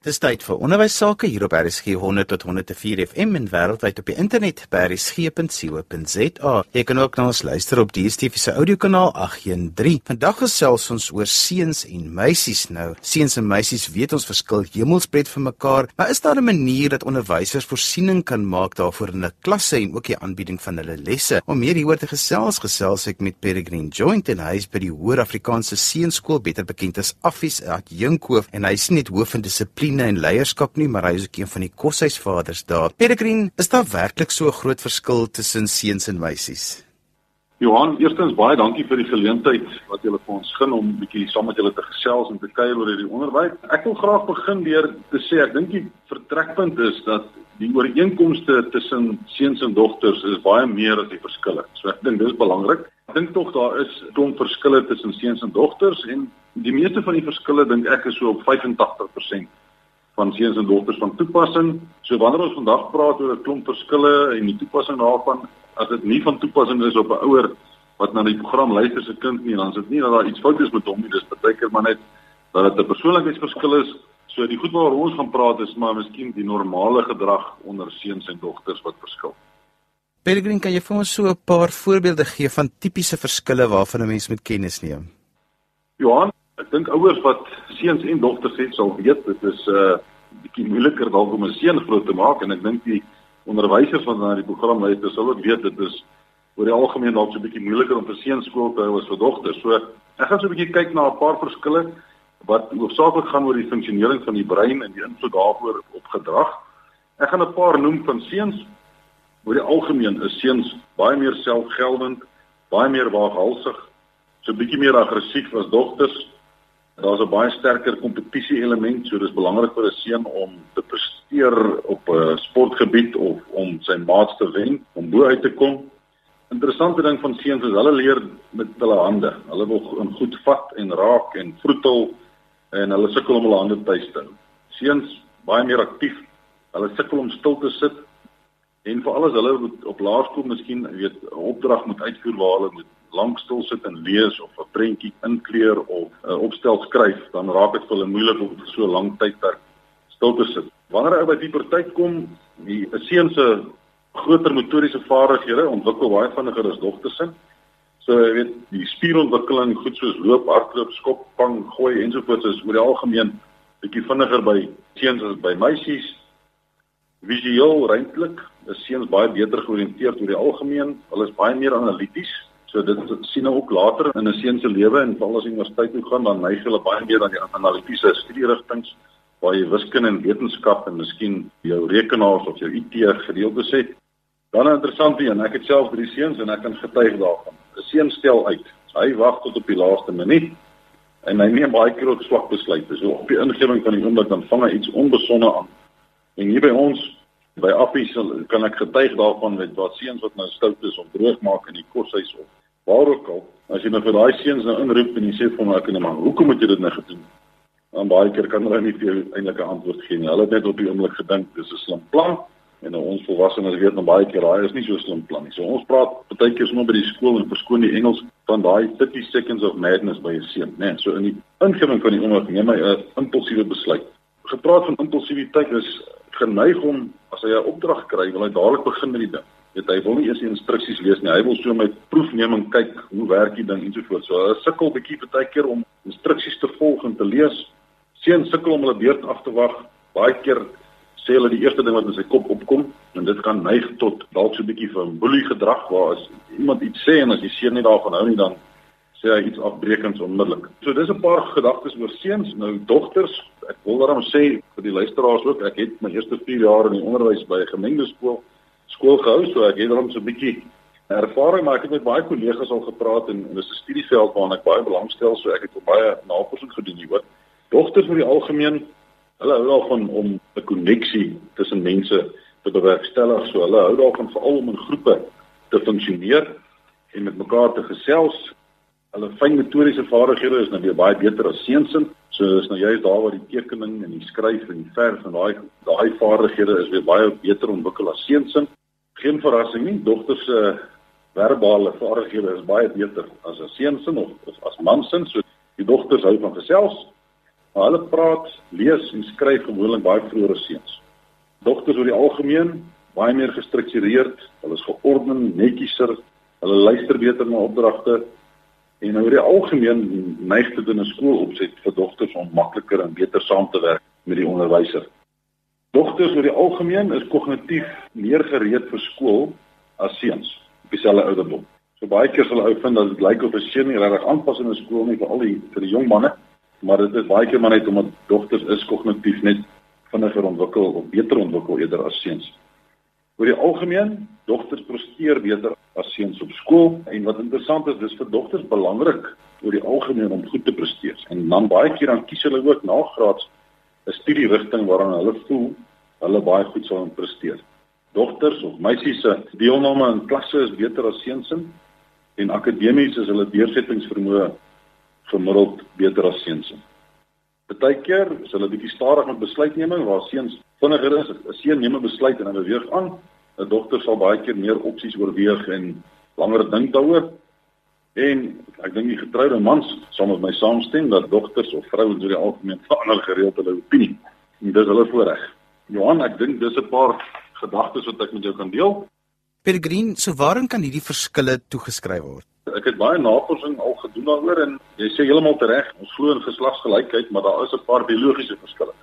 Dis tyd vir onderwys sake hier op RSG 100 tot 104 FM en wêreldwyd op die internet by rsg.co.za. Jy kan ook na ons luister op DStv se audiokanaal 813. Vandag gesels ons oor seuns en meisies nou. Seuns en meisies weet ons verskil hemelsbreed van mekaar, maar is daar 'n manier dat onderwysers voorsiening kan maak daarvoor in 'n klasse en ook die aanbieding van hulle lesse? Om meer hieroor te gesels, gesels ek met Peregrine Joint en hy is by die Hoër Afrikaanse Seunskool, beter bekend as Affies at Jinkhoof en hy is net hoof van dissipline dissipline en leierskap nie, maar hy is ook een van die koshuisvaders daar. Peregrine, is daar werklik so 'n groot verskil tussen seuns en meisies? Johan, eerstens baie dankie vir die geleentheid wat julle vir ons gun om 'n bietjie saam met julle te gesels en te kuier oor hierdie onderwerp. Ek wil graag begin deur te sê ek dink die vertrekpunt is dat die ooreenkomste tussen seuns en dogters is baie meer as die verskille. So ek dink dis belangrik. Ek dink tog daar is klomp verskille tussen seuns en dogters en die meeste van die verskille dink ek is so op 85% van seuns en dogters van toepassing. So wanneer ons vandag praat oor 'n klomp verskille en die toepassing daarvan, as dit nie van toepassing is op 'n ouer wat na die program luister se kind nie, dan is dit nie dat daar iets fout is met hom nie, dis baie keer maar net dat dit 'n persoonlikheidsverskil is. So die goed waaroor ons gaan praat is maar miskien die normale gedrag onder seuns en dogters wat verskil. Pelgrim, kan jy vir ons so 'n paar voorbeelde gee van tipiese verskille waarvan 'n mens moet kennis neem? Johan, ek dink ouers wat seuns en dogters het sal weet dit is 'n uh, bietjie moeiliker dalk om 'n seun groot te maak en ek dink die onderwysers wat na die program luister sal ook weet dit is oor die algemeen dalk so 'n bietjie moeiliker om vir seuns skool te hou as vir dogters. So ek gaan so 'n bietjie kyk na 'n paar verskille wat hoofsaaklik gaan oor die funksionering van die brein en die invloed daaroor op gedrag. Ek gaan 'n paar noem van seuns. Oor die algemeen is seuns baie meer selfgeldend, baie meer waaghalsig, so 'n bietjie meer aggressief as dogters daar's 'n baie sterker kompetisie element, so dis belangrik vir 'n seun om te presteer op 'n sportgebied of om sy maats te wen, om bo uit te kom. Interessante ding van seuns is hulle leer met hulle hande. Hulle wil goed vat en raak en vroetel en hulle sukkel om hulle hande tuis te hou. Seuns baie meer aktief. Hulle sukkel om stil te sit en veral as hulle op laerskool miskien weet 'n opdrag moet uitvoer waar hulle moet lank stil sit en lees of 'n prentjie inkleur of 'n opstel skryf, dan raak dit vir hulle moeilik om so lank tydperk stil te sit. Wanneer hy by die puberteit kom, die seun se groter motoriese vaardighede ontwikkel baie vinniger as dogters se. So jy weet, die spierontwikkeling, goed soos loop, hardloop, skop, vang, gooi ensovoorts is oor die algemeen bietjie vinniger by seuns as by meisies. Visueel ruimtelik is seuns baie beter georiënteerd oor die algemeen. Hulle is baie meer analities So dit sien nou ook later in 'n seun se lewe en veral as hy universiteit toe gaan dan neig hulle baie meer aan die analitiese studierigtinge waar jy wiskunde en wetenskap en miskien jou rekenaars of jou IT gedeeltes het. Dan 'n interessante een, ek het self drie seuns en ek kan getuig daarvan. 'n Seun stel uit. Hy wag tot op die laaste minuut en hy neem baie keer ook swak besluite. So op die ingewing van die oomblik dan vang hy iets onbesonde aan. En hier by ons by Affies kan ek getuig daarvan met wat seuns wat nou stout is om droog maak in die koshuis of waar ook al, as jy nou vir daai seuns nou inroep en jy sê vir hom ek en 'n man, hoekom moet jy dit nou gedoen? Dan baie keer kan hulle nie vir jou eintlik 'n antwoord gee nie. Hulle het net op die oomblik gedink dis 'n slim plan en nou ons volwassenes weet nou baie keer daai is nie so slim plan nie. So ons praat baie keer sommer by die skool en verskoon die Engels van daai 30 seconds of madness by 'n seun, né? Nee, so in die ingewing van die oomblik neem hy 'n impulsiewe besluit. Gepraat van impulsiwiteit is geneig om as hy 'n opdrag kry, wil hy dadelik begin met die ding weet hy wil nie eers instruksies lees nie. Hy wil so met proefneming kyk hoe werk die ding ensovoorts. So hy sukkel bietjie baie keer om instruksies te volg en te lees. Seun sukkel om hulle beurt af te wag. Baie keer sê hulle die eerste ding wat in sy kop opkom en dit kan neig tot dalk so 'n bietjie van boelie gedrag waar as iemand iets sê en as die seun nie daarvan hou nie dan sê hy iets afbreekends onmiddellik. So dis 'n paar gedagtes oor seuns. Nou dogters, ek wil daarom sê vir die luisteraars ook, ek het my eerste 4 jaar in die onderwys by 'n gemengde skool skool gehou, so ek het dan so 'n bietjie ervaring, maar ek het met baie kollegas al gepraat en, en dis 'n studieveld waarna ek baie belangstel, so ek het baie navorsing gedoen hieroor. Dogters vir die algemeen, hulle hou daarvan om 'n koneksie tussen mense te bewerkstellig, so hulle hou daarvan veral om in groepe te funksioneer en met mekaar te gesels. Hulle fyn motoriese vaardighede is nou baie beter as seunssin. So is nou juist daar waar die tekening en die skryf en die verf en daai daai vaardighede is weer baie beter ontwikkel as seunssin geen verrassing nie. Dogters se uh, verbale vaardighede is baie beter as 'n seun se of as man se. So die dogters hou van gesels Maar hulle praat, lees en skryf gewoonlik baie vroeër as seuns. Dogters oor die algemeen baie meer gestruktureerd, hulle is georden, netjieser, hulle luister beter na opdragte en oor die algemeen neig dit in 'n skoolopset vir dogters om makliker en beter saam te werk met die onderwyser. Dogters oor die algemeen is kognitief meer gereed vir skool as seuns op dieselfde ouderdom. So baie keer sal ou vind dat dit lyk of 'n seun nie regtig aanpas in 'n skool nie vir al die vir die jong manne, maar dit is baie keer maar net omdat dogters is kognitief net vinniger ontwikkel of beter ontwikkel eerder as seuns. Oor die algemeen, dogters presteer beter as seuns op skool en wat interessant is, dis vir dogters belangrik oor die algemeen om goed te presteer. En dan baie keer dan kies hulle ook nagraads 'n studierigting waaraan hulle voel hulle baie goed sal presteer. Dogters of meisies se deelname in klasse is beter as seuns en akademies is hulle deursettingsvermoë gemiddeld beter as seuns. Partykeer is hulle bietjie stadig met besluitneming waar seuns vinniger is. 'n Seun neem 'n besluit en hy beweeg aan. 'n Dogter sal baie keer meer opsies oorweeg en langer dink daaroor. En ek dink die getroude mans sal met my saamstem dat dogters of vrouens oor die algemeen verander gereeld hulle opinie. En dis hulle voorreg. Johan, ek dink dis 'n paar gedagtes wat ek met jou kan deel. Pellegrin, so waarin kan hierdie verskille toegeskryf word? Ek het baie navorsing al gedoen daaroor en jy sê heeltemal reg, ons glo in geslagsgelykheid, maar daar is 'n paar biologiese verskille.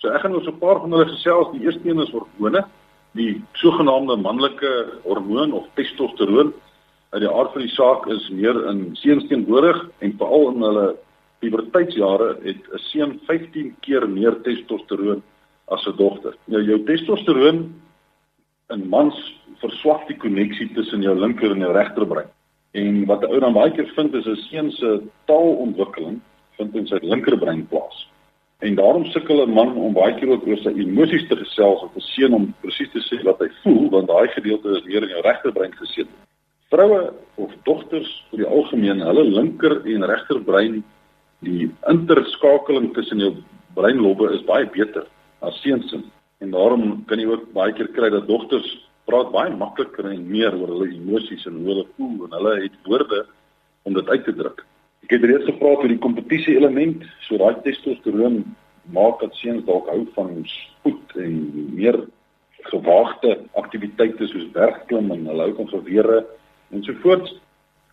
So ek gaan ons 'n paar van hulle gesels. Die eerste een is hormone, die sogenaamde manlike hormoon of testosteroon. Uit die aard van die saak is meer in seuns teenwoordig en veral in hulle puberteitsjare het 'n seun 15 keer meer testosteroon as 'n dogter. Nou jou testosteroon in mans verswak die koneksie tussen jou linker en jou regterbrein. En wat ou dan baie keer vind is 'n seun se taalontwikkeling vind in sy linkerbrein plaas. En daarom sukkel 'n man om baie keer ook oor sy emosies te gesels of 'n seun om presies te sê wat hy voel want daai gedeelte is meer in jou regterbrein gesit. Vroue of dogters oor die algemeen, hulle linker en regterbrein, die interskakeling tussen jou breinlobbe is baie beter as seuns. En daarom kan jy ook baie keer kry dat dogters praat baie makliker en meer oor hulle emosies en hoe hulle voel en hulle het woorde om dit uit te druk. Ek het reeds gepraat oor die kompetisie element, so daai testosteroon maak dat seuns dalk hou van spoed en meer gewaagde aktiwiteite soos bergklim en hulle hou van gewere en so voort.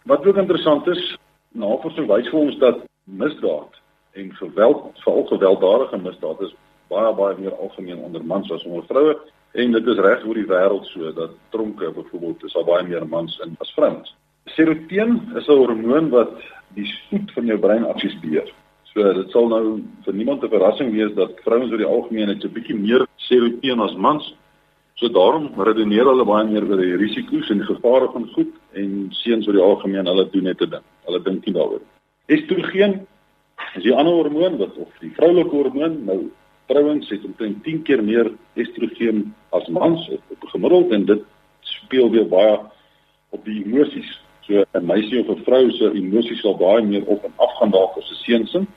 Wat ook interessant is, navorsing wys vir ons dat misdaad en geweld, veral gewelddadige misdaad is baie baie meer algemeen onder mans as onder vroue En dit is reg oor die wêreld so dat tronke byvoorbeeld is al baie meer mans in as vrouens. Serotonin is 'n hormoon wat die spoed van jou brein aksies beheer. So dit sal nou vir niemand 'n verrassing wees dat vrouens oor die algemeen net 'n bietjie meer serotonin as mans. So daarom redeneer hulle baie meer oor die risiko's en die gevare van goed en seuns oor die algemeen hulle doen net 'n ding. Hulle dink nie daaroor. Estrogen is die ander hormoon wat of die vroulike hormoon nou vrouens het omtrent 10 keer meer estrogen as mans op gemiddeld en dit speel weer baie op die emosies. So 'n meisie of 'n vrou se emosies sal baie meer op en af gaan dalk as 'n seunsin.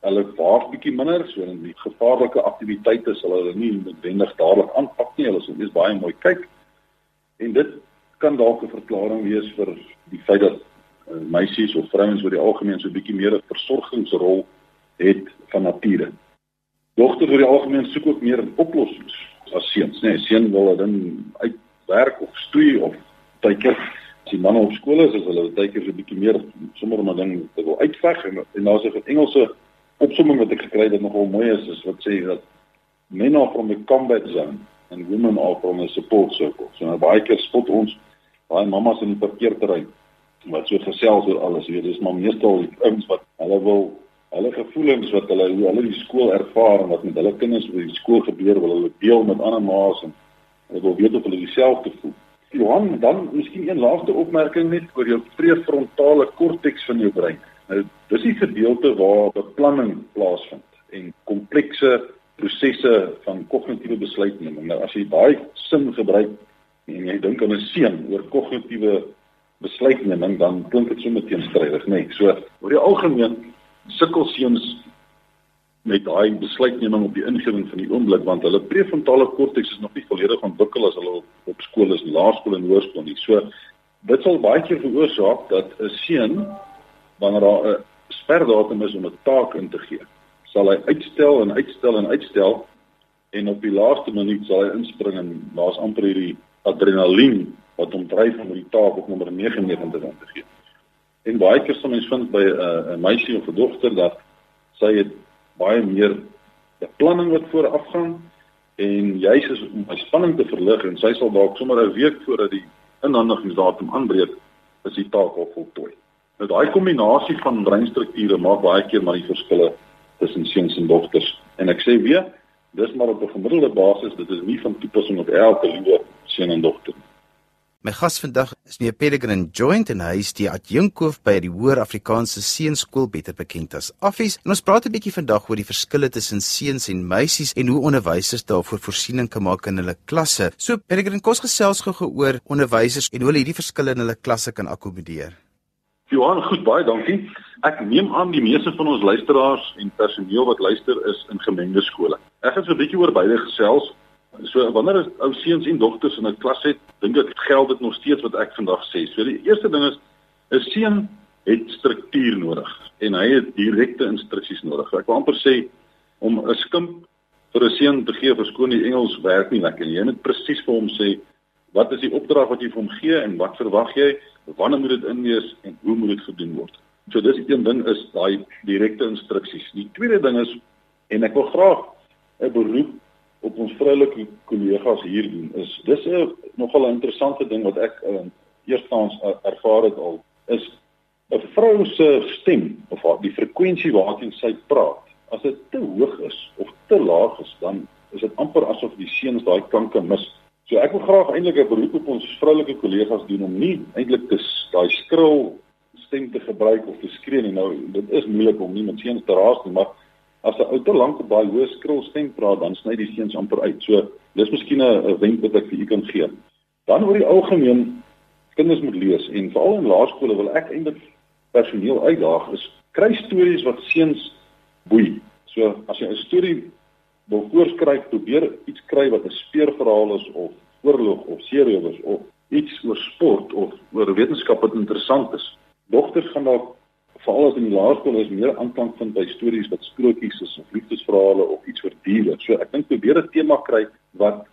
Hulle waag bietjie minder, so in die gevaarlike aktiwiteite sal hulle nie noodwendig dadelik aanpak nie. Hulle sal eers baie mooi kyk. En dit kan dalk 'n verklaring wees vir die feit dat uh, meisies of vrouens oor die algemeen so 'n bietjie meer 'n versorgingsrol het van nature. Dogters oor die algemeen soek ook meer oplossings as seuns, né? Nee, seun wil dan uitwerk of stoei of tydker as die manne op skool is, is hulle tydker so 'n bietjie meer sommer maar ding te wil uitveg en, en daar's 'n Engelse opsomming wat ek gekry het wat nogal mooi is, is wat sê dat men are from the combat zone and women are from the support circle. So nou baie keer spot ons baie mamas in die parkeerterrein wat so gesels oor alles, weet jy, dis maar meestal ouens wat hulle wil hulle gevoelens wat hulle hoe hulle die skool ervaar en wat met hulle kinders oor die skool gebeur wil hulle deel met ander ma's en hulle wil weet of hulle dieselfde voel. Johan, dan miskien een laaste opmerking net oor jou prefrontale korteks van jou brein. Nou, dis die gedeelte waar beplanning plaasvind en komplekse prosesse van kognitiewe besluitneming. Nou as jy daai sin gebruik en jy dink aan 'n seun oor kognitiewe besluitneming, dan klink dit so meteen strydig, nê? Nee, so oor die algemeen sukkel seuns met daai besluitneming op die ingewing van die oomblik want hulle prefrontale korteks is nog nie volledig ontwikkel as hulle op, op skool is, laerskool en hoërskool nie. So dit sal baie keer veroorsaak dat 'n seun wanneer daar 'n sperdatum is om 'n taak in te gee, sal hy uitstel en uitstel en uitstel en op die laaste minuut sal hy inspring en daar's amper hierdie adrenalien wat hom dryf om die taak op nommer 99 aan te gee. En baie keer sal mens vind by 'n uh, 'n meisie of 'n dogter dat sy het baie meer beplanning wat vooraf gaan en juis is om my spanning te verlig en sy sal dalk sommer 'n week voordat die inhandigingsdatum aanbreek is die taak al voltooi. Nou daai kombinasie van breinstrukture maak baie keer maar die verskille tussen seuns en dogters. En ek sê weer, dis maar op 'n gemiddelde basis, dit is nie van toepassing op elke liewe seun en dogter. My gas vandag is meneer Pellegrin Joint en hy is die adjunkhoof by die Hoër Afrikaanse Seunskool beter bekend as Affies. En ons praat 'n bietjie vandag oor die verskille tussen seuns en meisies en hoe onderwysers daarvoor voorsiening kan maak in hulle klasse. So Pellegrin kos gesels gou oor onderwysers en hoe hulle hierdie verskille in hulle klasse kan akkommodeer. Johan, goed, baie dankie. Ek neem aan die meeste van ons luisteraars en personeel wat luister is in gemengde skole. Ek gaan so 'n bietjie oor beide gesels. So wanneer ou seuns en dogters in 'n klas het, dink ek geld dit nog steeds wat ek vandag sê. So die eerste ding is 'n seun het struktuur nodig en hy het direkte instruksies nodig. Ek wil amper sê om 'n skimp vir 'n seun te gee vir skoon die Engels werk nie lekker nie. Jy moet presies vir hom sê wat is die opdrag wat jy vir hom gee en wat verwag jy? wanneer moet dit inwees en hoe moet dit gedoen word. So dis een ding is daai direkte instruksies. Die tweede ding is en ek wil graag 'n beroep op ons vroulike kollegas hier doen is dis 'n nogal 'n interessante ding wat ek uh, eerstens uh, ervaar het al is 'n vrou se stem of haar die frekwensie waarteen sy praat. As dit te hoog is of te laag is, dan is dit amper asof die seuns daai klanke mis. So ek wil graag eintlik 'n beroep op ons vroulike kollegas doen om nie eintlik te daai skril stem te gebruik of te skree nie. Nou dit is moeilik om nie met seuns te raas nie, maar as 'n ou te lank op daai hoë skril stem praat, dan sny die seuns amper uit. So dis miskien 'n wenk wat ek vir u kan gee. Dan oor die algemeen kinders moet lees en veral in laerskole wil ek eintlik personeel uitdaag is kry stories wat seuns boei. So as jy 'n storie wil voorskryf probeer iets kry wat 'n speurverhaal is of oorlog of serieus of iets oor sport of oor wetenskap wat interessant is. Dogters gaan dalk veral as in die laerskool is meer aanklank vind by stories wat sprokies is of liefdesverhale of iets oor diere. So ek dink probeer 'n tema kry wat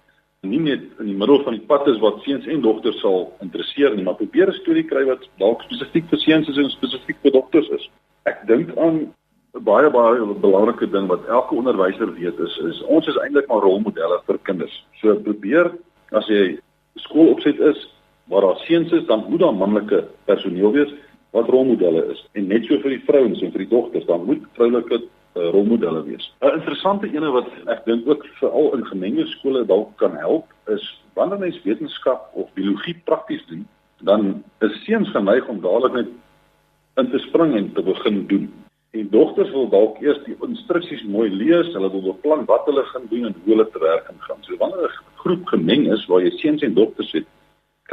nie net in die middel van die pad is wat seuns en dogters sal interesseer nie, maar probeer 'n storie kry wat dalk spesifiek vir seuns is en spesifiek vir dogters is. Ek dink aan 'n baie baie belangrike ding wat elke onderwyser weet is is ons is eintlik maar rolmodelle vir kinders. So probeer as jy skoolopset is waar daar seuns is, dan moet daar manlike personeel wees wat rolmodelle is en net so vir die vrouens en vir die dogters, dan moet vroulike uh, rolmodelle wees. 'n Interessante ene wat ek dink ook veral in gemengde skole dalk kan help is wanneer mens wetenskap of biologie prakties doen, dan is seuns geneig om dadelik net in te spring en te begin doen. En dogters wil dalk eers die instruksies mooi lees, hulle wil beplan wat hulle gaan doen en hoe hulle te werk gaan. So wanneer 'n groep gemeng is waar jy seuns en dogters het,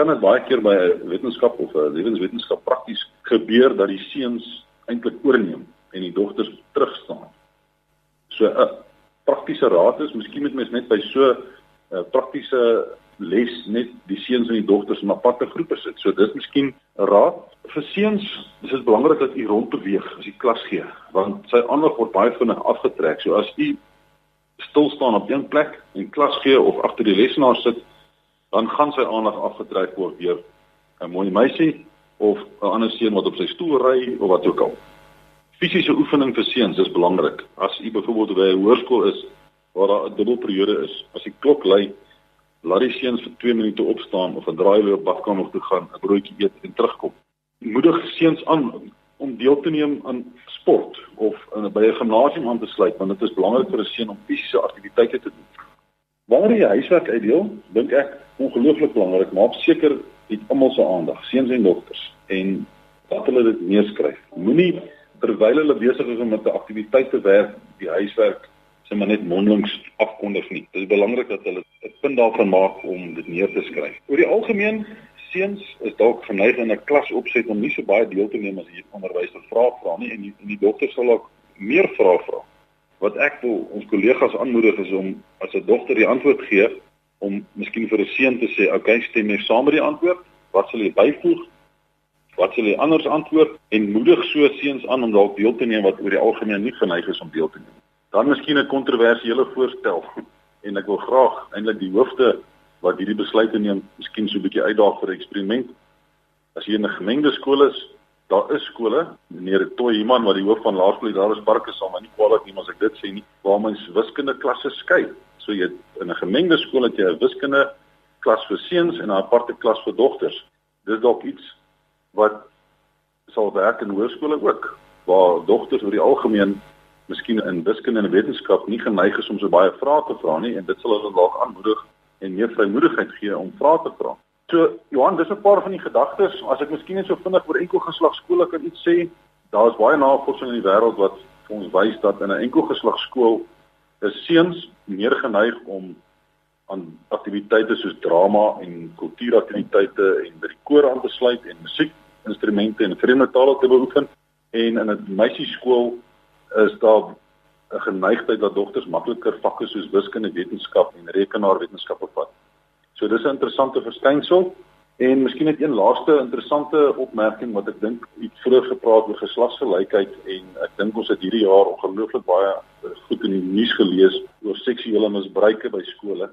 kan dit baie keer by 'n wetenskap of 'n lewenswetenskap prakties gebeur dat die seuns eintlik oorneem en die dogters terugstaan. So 'n praktiese raad is, miskien moet mens net by so 'n praktiese les net die seuns en die dogters in aparte groepe sit. So dis miskien 'n raad vir seuns. Dis is belangrik dat u rondbeweeg as u klas gee, want sy aandag word baie vinnig afgetrek. So as u stil staan op een plek en klas gee of agter die lesenaar sit, dan gaan sy aandag afgetrek word deur 'n mooi meisie of 'n ander seun wat op sy stoel ry of wat ook al. Fisiese oefening vir seuns is belangrik. As u byvoorbeeld by 'n hoërskool is waar daar 'n dubbelperiode is, as die klok lui laat die seuns vir 2 minute opstaan of 'n draai loop badkamer toe gaan, 'n broodjie eet en terugkom. Moedig seuns aan om deel te neem aan sport of in by 'n gimnasium aan te sluit want dit is belangrik vir 'n seun om fisiese aktiwiteite te doen. Wanneer jy huiswerk uitdeel, dink ek ongelooflik belangrik, maak seker dit almal se aandag, seuns en dogters en dat hulle dit neerskryf. Moenie terwyl hulle besig is om met 'n aktiwiteit te werk, die huiswerk sê maar net mondelings afkondig nie. Dit is belangrik dat hulle 'n punt daarvan maak om dit neer te skryf. Oor die algemeen seuns is dalk geneig in 'n klas opset om nie so baie deel te neem as die onderwyser vra vra nie en die, en die dogters sal ook meer vra vra. Wat ek wil ons kollegas aanmoedig is om as 'n dogter die antwoord gee om miskien vir 'n seun te sê, "Oké, okay, stem jy saam met die antwoord? Wat sal jy byvoeg?" Wat sal jy anders antwoord en moedig so seuns aan om dalk deel te neem wat oor die algemeen nie geneig is om deel te neem. Dan miskien 'n kontroversiële voorstel en ek wil graag eintlik die hoofde wat hierdie besluite neem, miskien so 'n bietjie uitdaag vir 'n eksperiment. As jy in 'n gemengde skool is, daar is skole, meneer Toy Iman wat die hoof van laerskool daar is Parke sal maar nie kwaadlik neem as ek dit sê nie, waar mens wiskunde klasse skei. So jy in 'n gemengde skool het jy 'n wiskunde klas vir seuns en 'n aparte klas vir dogters. Dis dalk iets wat sal werk in hoërskole ook, waar dogters oor die algemeen miskien in wiskunde en wetenskap nie geneig is om so baie vrae te vra nie en dit sal hulle dalk aanmoedig en meer vrymoedigheid gee om vrae te vra. So Johan, dis 'n paar van die gedagtes. As ek miskien net so vinnig oor enkelgeslagskole kan iets sê, daar is baie navorsing in die wêreld wat vir ons wys dat in 'n enkelgeslagskool is seuns meer geneig om aan aktiwiteite soos drama en kultuuraktiwiteite en by die koor aan te sluit en musiekinstrumente en vreemde tale te beoefen en in 'n meisieskool is daar 'n geneigtheid dat dogters makliker vakke soos wiskunde, wetenskap en rekenaarwetenskap bevat. So dis 'n interessante verskynsel en miskien net een laaste interessante opmerking wat ek dink iets vroeër gepraat oor geslagsgelykheid en ek dink ons het hierdie jaar ongelooflik baie goed in die nuus gelees oor seksuele misbruike by skole.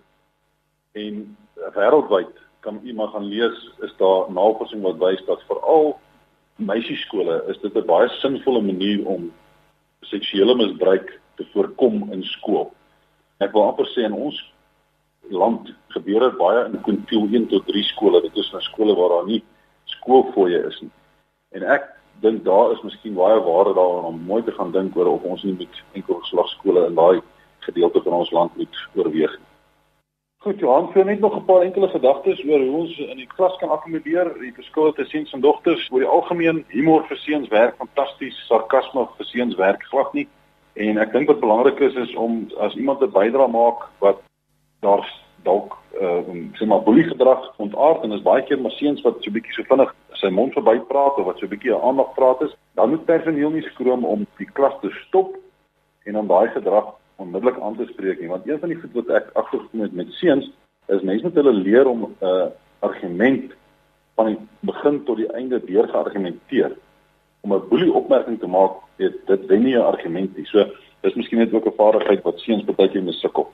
En wêreldwyd kan iemand gaan lees is daar navorsing wat wys dat veral meisieskole is dit 'n baie sinvolle manier om seksuele misbruik te voorkom in skool. Ek wil amper sê in ons land gebeur dit baie in kwintiel 1 tot 3 skole. Dit is nou skole waar daar nie skoolfooie is nie. En ek dink daar is miskien baie waarde daarin om mooi te gaan dink oor of ons nie met enkel geslagskole in daai gedeelte van ons land moet oorweeg nie. Goed, Johan, vir net nog 'n paar enkele gedagtes oor hoe ons in die klas kan akkommodeer die verskille tussen seuns en dogters. Oor die algemeen, humor vir seuns werk fantasties, sarkasme vir seuns werk glad nie. En ek dink wat belangrik is is om as iemand 'n bydrae maak wat daar dalk uh sê maar boelie gedrag ontaard en is baie keer maar seuns wat so bietjie so vinnig sy mond verby praat of wat so bietjie aandag praat is, dan moet personeel nie skroom om die klas te stop en om daai gedrag onmiddellik aan te spreek nie want een van die goed wat ek agtergekom het met seuns is mense moet hulle leer om 'n uh, argument van die begin tot die einde deur geargumenteer om 'n boelie opmerking te maak, weet dit wen nie 'n argument nie. So dis miskien net ook 'n vaardigheid wat seuns baie keer missukkel.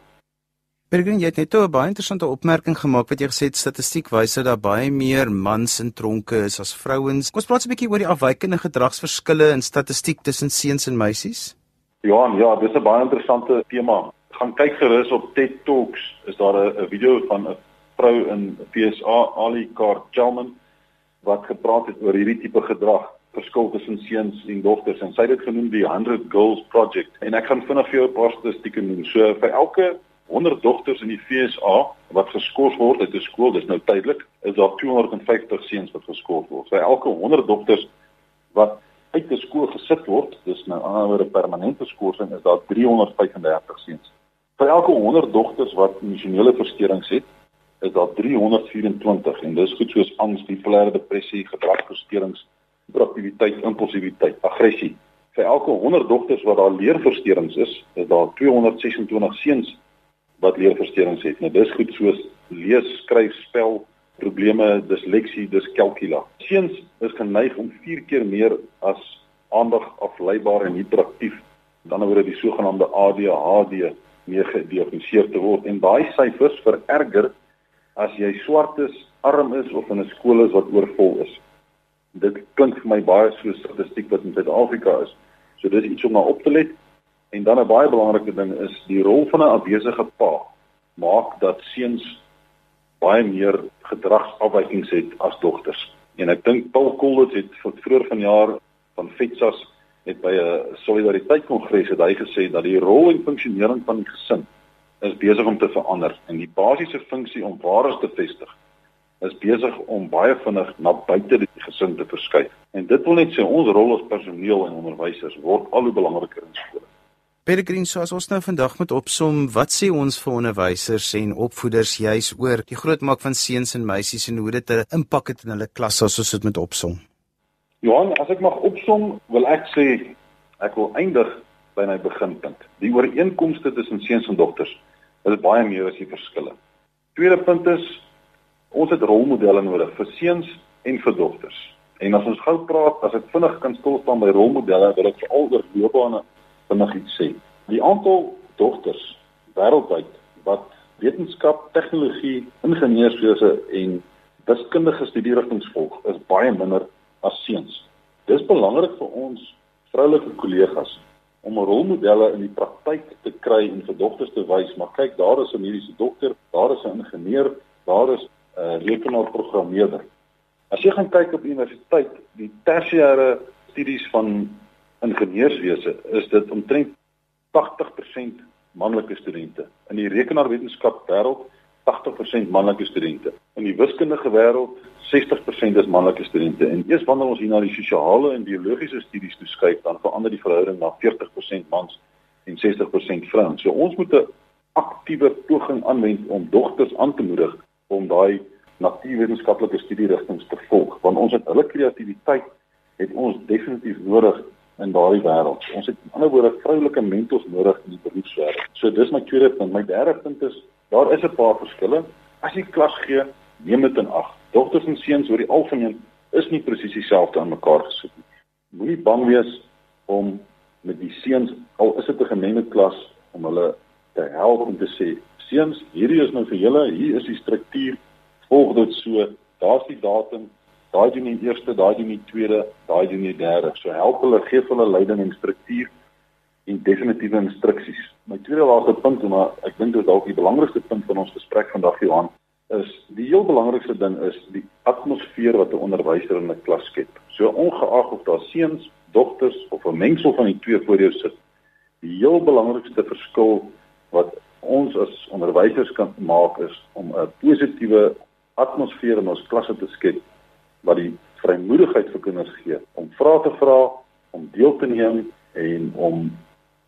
Bergen, jy het net 'n baie interessante opmerking gemaak wat jy gesê het statistiek wys dat daar baie meer mans in tronke is as vrouens. Kom ons praat 'n bietjie oor die afwykende gedragsverskille in statistiek tussen seuns en meisies. Johan, ja, dis 'n baie interessante tema. Gaan kyk gerus op TED Talks. Is daar 'n video van 'n vrou in PSA, Ali Carl-Chalman, wat gepraat het oor hierdie tipe gedrag verskil tussen seuns en dogters en sy het dit genoem die 100 Girls Project en ek gaan vinnig vir jou 'n paar statistieke noem. So vir elke 100 dogters in die FSA wat geskort word uit 'n skool, dis nou tydelik, is daar 250 seuns wat geskort word. Vir elke 100 dogters wat uit 'n skool gesit word, dis nou anderswoorde permanente skorsing, is daar 335 seuns. Vir elke 100 dogters wat emosionele versteurings het, is daar 324 en dis goed soos angs, bipolêre depressie, gedragsversteurings hiperaktiwiteit, impulsiwiteit, aggressie. Vir elke 100 dogters wat daar leerversteurings is, is daar 226 seuns wat leerversteurings het. Nou dis goed soos lees, skryf, spel probleme, disleksie, diskalkula. Seuns is geneig om 4 keer meer as aandag afleibaar en hiperaktief, dan oor die sogenaamde ADHD meer gediagnoseer te word en daai syfers vererger as jy swart is, arm is of in 'n skool is wat oorvol is dit klink vir my baie so statistiek wat in Suid-Afrika is. So dis iets om na op te let. En dan 'n baie belangrike ding is die rol van 'n afwesige pa maak dat seuns baie meer gedragsafwykings het as dogters. En ek dink Paul Coolidge het vroeër vanjaar van FETSAS het by 'n solidariteit kongres het hy gesê dat die rol en funksionering van die gesin is besig om te verander en die basiese funksie om waardes te vestig is besig om baie vinnig na buite die gesin te verskuif. En dit wil net sê ons rol as personeel en onderwysers word al hoe belangriker in skole. Peregrine, so as ons nou vandag moet opsom, wat sê ons vir onderwysers en opvoeders juis oor die grootmaak van seuns en meisies en hoe dit 'n impak het in hulle klasse as ons dit moet opsom? Johan, as ek mag opsom, wil ek sê ek wil eindig by my beginpunt. Die ooreenkomste tussen seuns en dogters is baie meer as die verskille. Tweede punt is ons het rolmodelle nodig vir seuns en vir dogters. En as ons gou praat, as ek vinnig kan stil staan by rolmodelle, wil ek veral oor loopbane vinnig iets sê. Die aantal dogters wêreldwyd wat wetenskap, tegnologie, ingenieurswese en wiskundige studierigtinge volg, is baie minder as seuns. Dis belangrik vir ons vroulike kollegas om rolmodelle in die praktyk te kry en vir dogters te wys, maar kyk, daar is 'n mediese dokter, daar is 'n ingenieur, daar is 'n uh, rekenaarprogrammeerder. As jy gaan kyk op universiteit, die tersiêre studies van ingenieurswese, is dit omtrent 80% manlike studente. In die rekenaarwetenskap wêreld 80% manlike studente. In die wiskundige wêreld 60% is manlike studente. En eers wanneer ons hier na die sosiale en biologiese studies toeskyk, dan verander die verhouding na 40% mans en 60% vrouens. So ons moet 'n aktiewe poging aanwend om dogters aan te moedig om daai natuurwetenskaplike studierigtinge te volg, want ons het hulle kreatiwiteit het ons definitief nodig in daardie wêreld. Ons het aan die ander woorde vroulike mentors nodig in die beroepswêreld. So dis my tweede punt. My derde punt is Daar is 'n paar verskille. As jy klas gee, neem dit in ag. Dogters en seuns oor die algemeen is nie presies dieselfde aan mekaar gesit nie. Moenie bang wees om met die seuns, al is dit 'n gemengde klas, om hulle te help om te sê, seuns, hierdie is nou vir julle, hier is die struktuur, volg dit so, daar's die datum, daai doen die eerste, daai doen die tweede, daai doen die derde. So help hulle, gee hulle leiding en struktuur en definitiewe instruksies. My tweede laaste punt, maar ek dink dit is dalk die belangrikste punt van ons gesprek vandag Johan, is die heel belangrikste ding is die atmosfeer wat 'n onderwyser in 'n klas skep. So ongeag of daar seuns, dogters of 'n mengsel van die twee voor jou sit, die heel belangrikste verskil wat ons as onderwysers kan maak is om 'n positiewe atmosfeer in ons klasse te skep wat die vrymoedigheid vir kinders gee om vrae te vra, om deel te neem en om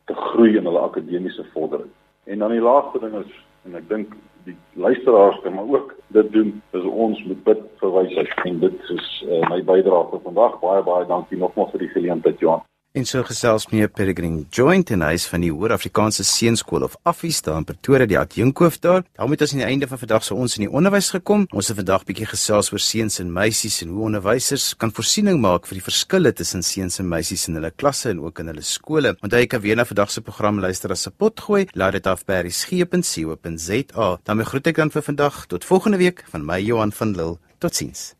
te groei in hulle akademiese vordering. En dan die laaste ding is en ek dink die luisteraars kan maar ook dit doen is ons moet bid vir wysheid. En dit is uh, my bydrae vir vandag. Baie baie dankie nogmaals vir die geleentheid Johan En so gesels meneer Peregrine Joint en hy is van die Hoër-Afrikaanse Seunskool of Affies daar in Pretoria die adjunkhoof daar. daarmee het ons aan die einde van vandag se ons in die onderwys gekom. Ons het vandag bietjie gesels oor seuns en meisies en hoe onderwysers kan voorsiening maak vir die verskille tussen seuns en meisies in hulle klasse en ook in hulle skole. Onthou jy kan weer na vandag se program luister as 'n potgooi. Laat dit af by resgep.co.za. Dan groet ek dan vir vandag tot volgende week van my Johan van Lille. Totsiens.